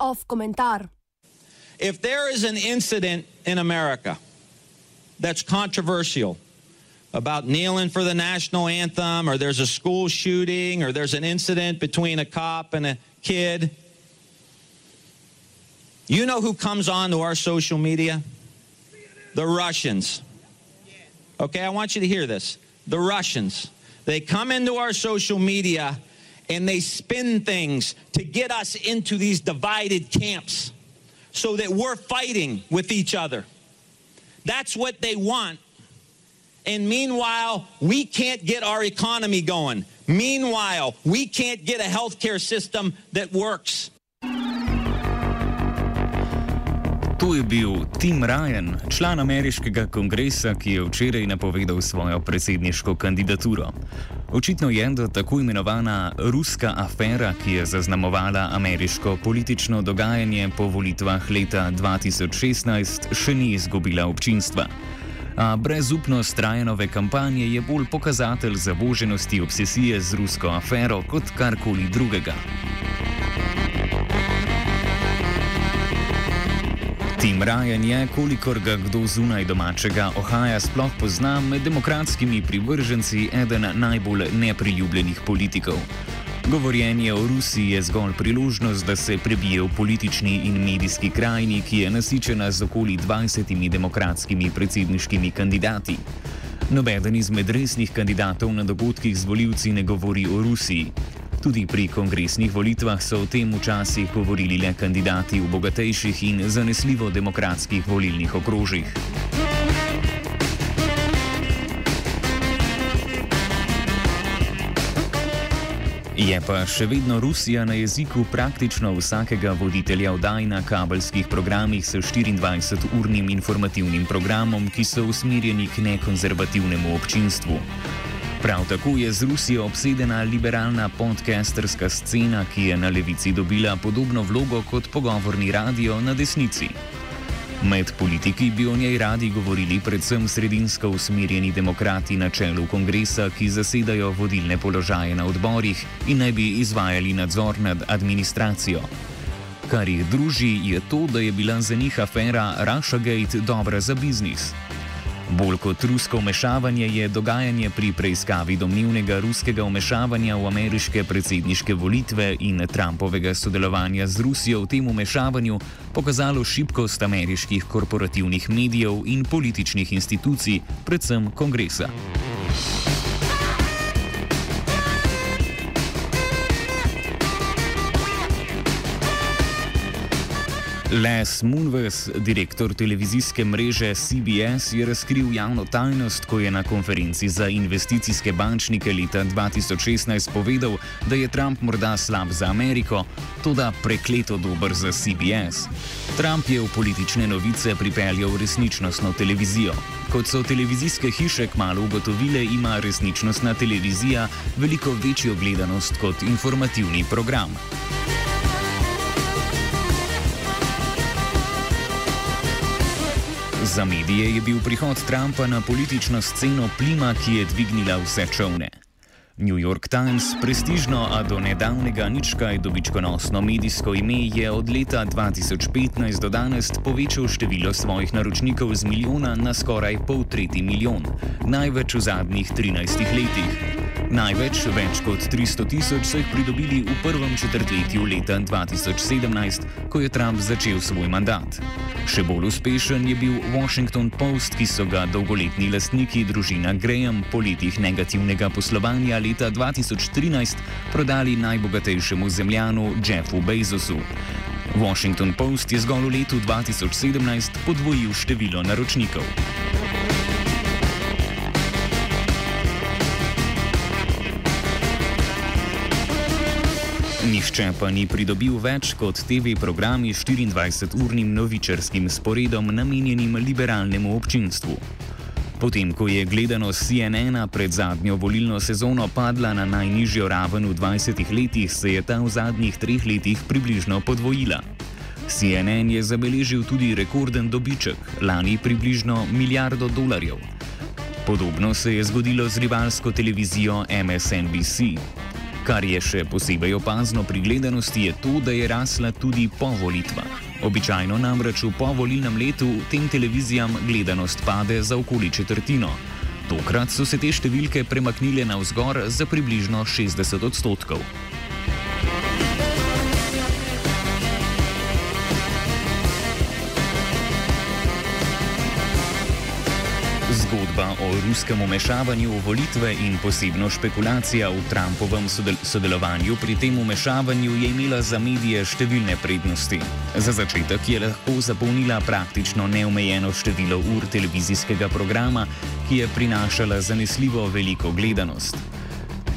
Off komentar. If there is an incident in America that's controversial about kneeling for the national anthem, or there's a school shooting, or there's an incident between a cop and a kid, you know who comes on to our social media? The Russians. Okay, I want you to hear this. The Russians. They come into our social media and they spin things to get us into these divided camps so that we're fighting with each other. That's what they want. And meanwhile, we can't get our economy going. Meanwhile, we can't get a healthcare system that works. To je bil Tim Ryan, član ameriškega kongresa, ki je včeraj napovedal svojo predsedniško kandidaturo. Očitno je, da tako imenovana ruska afera, ki je zaznamovala ameriško politično dogajanje po volitvah leta 2016, še ni izgubila občinstva. A brezupnost Rajanove kampanje je bolj pokazatelj zavoženosti obsesije z rusko afero kot karkoli drugega. Tim Ryan je, kolikor ga kdo zunaj domačega Ohaja sploh pozna, med demokratskimi privrženci eden najbolj nepriljubljenih politikov. Govorjenje o Rusiji je zgolj priložnost, da se prebije v politični in medijski krajini, ki je nasičena z okoli 20 demokratskimi predsedniškimi kandidati. Nobeden izmed resnih kandidatov na dogodkih z voljivci ne govori o Rusiji. Tudi pri kongresnih volitvah so o tem včasih govorili le kandidati v bogatejših in zanesljivo demokratskih volilnih okrožjih. Je pa še vedno Rusija na jeziku praktično vsakega voditelja vdaj na kabelskih programih s 24-urnim informativnim programom, ki so usmerjeni k nekonzervativnemu občinstvu. Prav tako je z Rusijo obsedena liberalna podcasterska scena, ki je na levici dobila podobno vlogo kot pogovorni radio na desnici. Med politiki bi o njej radi govorili predvsem sredinsko usmerjeni demokrati na čelu kongresa, ki zasedajo vodilne položaje na odborih in naj bi izvajali nadzor nad administracijo. Kar jih druži, je to, da je bila za njih afera Russiagate dobra za biznis. Bolj kot rusko vmešavanje je dogajanje pri preiskavi domnevnega ruskega vmešavanja v ameriške predsedniške volitve in Trumpovega sodelovanja z Rusijo v tem vmešavanju pokazalo šibkost ameriških korporativnih medijev in političnih institucij, predvsem kongresa. Les Moonves, direktor televizijske mreže CBS, je razkril javno tajnost, ko je na konferenci za investicijske bančnike leta 2016 povedal, da je Trump morda slab za Ameriko, tudi prekleto dober za CBS. Trump je v politične novice pripeljal resničnostno televizijo. Kot so televizijske hiše kmalo ugotovile, ima resničnostna televizija veliko večjo gledanost kot informativni program. Za medije je bil prihod Trumpa na politično sceno plima, ki je dvignila vse čovne. New York Times, prestižno, a do nedavnega ničkaj dobičkonosno medijsko ime, je od leta 2015 do danes povečal število svojih naročnikov z milijona na skoraj pol tretji milijon, največ v zadnjih 13 letih. Največ, več kot 300 tisoč, so jih pridobili v prvem četrtletju leta 2017, ko je Trump začel svoj mandat. Še bolj uspešen je bil Washington Post, ki so ga dolgoletni lastniki družina Graham po letih negativnega poslovanja leta 2013 prodali najbogatejšemu zemljanu Jeffu Bezosu. Washington Post je zgolj v letu 2017 podvojil število naročnikov. Nihče pa ni pridobil več kot TV programi s 24-urnim novičarskim sporedom namenjenim liberalnemu občinstvu. Potem, ko je gledanost CNN pred zadnjo volilno sezono padla na najnižjo raven v 20 letih, se je ta v zadnjih treh letih približno podvojila. CNN je zabeležil tudi rekorden dobiček, lani približno milijardo dolarjev. Podobno se je zgodilo z rivalsko televizijo MSNBC. Kar je še posebej opazno pri gledanosti, je to, da je rasla tudi po volitvah. Običajno namreč v povolilnem letu tem televizijam gledanost pade za okoli četrtino. Tokrat so se te številke premaknile navzgor za približno 60 odstotkov. Zgodba o ruskem umešavanju v volitve in posebno špekulacija v Trumpovem sodel sodelovanju pri tem umešavanju je imela za medije številne prednosti. Za začetek je lahko zapolnila praktično neomejeno število ur televizijskega programa, ki je prinašala zanesljivo veliko gledanost.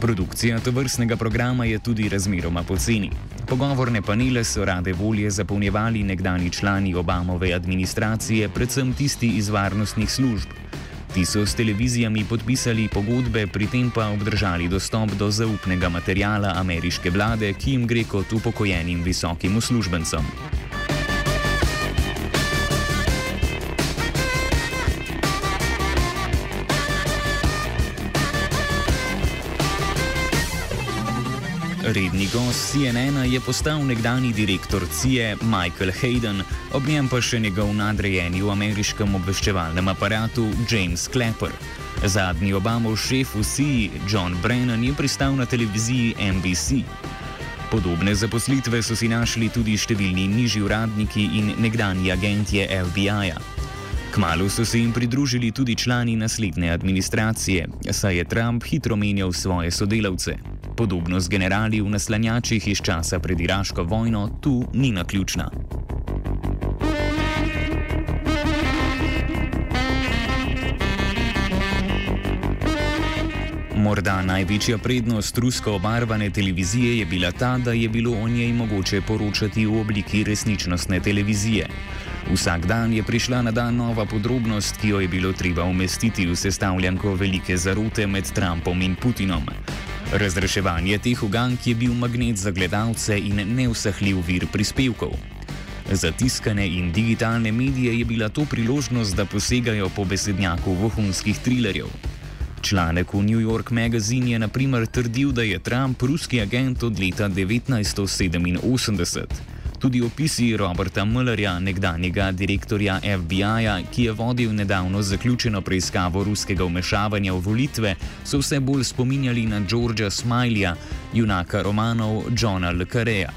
Produkcija tovrstnega programa je tudi razmeroma poceni. Pogovorne panele so rade volje zapolnjevali nekdani člani Obamove administracije, predvsem tisti iz varnostnih služb. Ti so s televizijami podpisali pogodbe, pri tem pa obdržali dostop do zaupnega materijala ameriške vlade, ki jim gre kot upokojenim visokim uslužbencem. Redni gost CNN je postal nekdani direktor CIA Michael Hayden, ob njem pa še njegov nadrejeni v ameriškem obveščevalnem aparatu James Clapper. Zadnji Obamov šef v CIA John Brennan je pristal na televiziji NBC. Podobne zaposlitve so si našli tudi številni nižji uradniki in nekdani agentje FBI-ja. Kmalo so se jim pridružili tudi člani naslednje administracije, saj je Trump hitro menjal svoje sodelavce. Podobno z generali v naslanjačih iz časa pred Iraško vojno tu ni na ključna. Morda največja prednost rusko obarvane televizije je bila ta, da je bilo o njej mogoče poročati v obliki resničnostne televizije. Vsak dan je prišla na dan nova podrobnost, ki jo je bilo treba umestiti v sestavljanko velike zarote med Trumpom in Putinom. Razreševanje teh ugank je bil magnet za gledalce in neusahljiv vir prispevkov. Za tiskane in digitalne medije je bila to priložnost, da posegajo po besednjaku vohunskih trilerjev. Članek v New York Magazine je naprimer trdil, da je Trump ruski agent od leta 1987. Tudi opisi Roberta Mullerja, nekdanjega direktorja FBI-ja, ki je vodil nedavno zaključeno preiskavo ruskega vmešavanja v volitve, so vse bolj spominjali na Georgea Smileyja, junaka romanov Johna Le Carreja.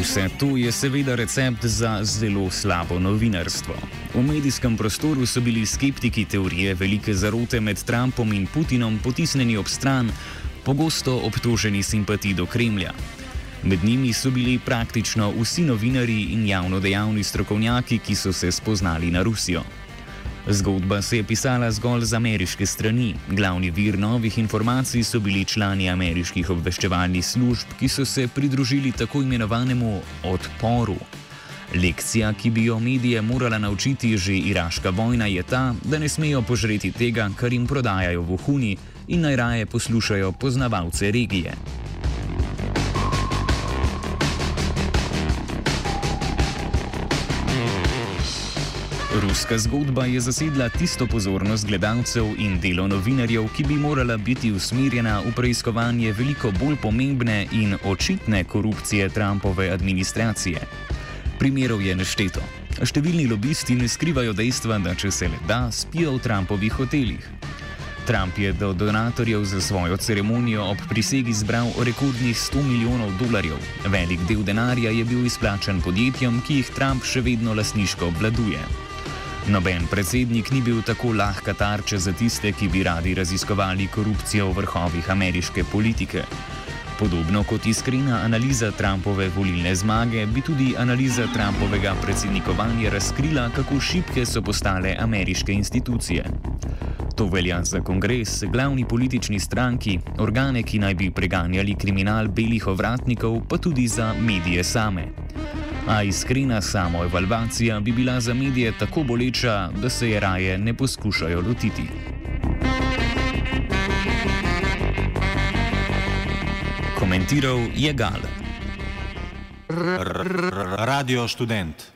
Vse to je seveda recept za zelo slabo novinarstvo. V medijskem prostoru so bili skeptiki teorije velike zarote med Trumpom in Putinom potisnjeni ob stran, pogosto obtoženi simpatij do Kremlja. Med njimi so bili praktično vsi novinari in javno dejavni strokovnjaki, ki so se spoznali na Rusijo. Zgodba se je pisala zgolj z ameriške strani. Glavni vir novih informacij so bili člani ameriških obveščevalnih služb, ki so se pridružili tako imenovanemu odporu. Lekcija, ki bi jo medije morala naučiti že iraška vojna, je ta, da ne smejo požreti tega, kar jim prodajajo vohuni in najraje poslušajo poznavalce regije. Ruska zgodba je zasedla tisto pozornost gledalcev in delo novinarjev, ki bi morala biti usmerjena v preiskovanje veliko bolj pomembne in očitne korupcije Trumpove administracije. Primerov je nešteto. Številni lobisti ne skrivajo dejstva, da če se le da, spijo v Trumpovih hotelih. Trump je do donatorjev za svojo ceremonijo ob prisegi zbral rekordnih 100 milijonov dolarjev. Velik del denarja je bil izplačan podjetjem, ki jih Trump še vedno lasniško obvladuje. Noben predsednik ni bil tako lahka tarča za tiste, ki bi radi raziskovali korupcijo v vrhovih ameriške politike. Podobno kot iskrena analiza Trumpove volilne zmage, bi tudi analiza Trumpovega predsednikovanja razkrila, kako šibke so postale ameriške institucije. To velja za kongres, glavni politični stranki, organe, ki naj bi preganjali kriminal belih ovratnikov, pa tudi za medije same. A iskrena samoevalvacija bi bila za medije tako boleča, da se je raje ne poskušajo lotiti. Komentiral je Gal. Radio študent.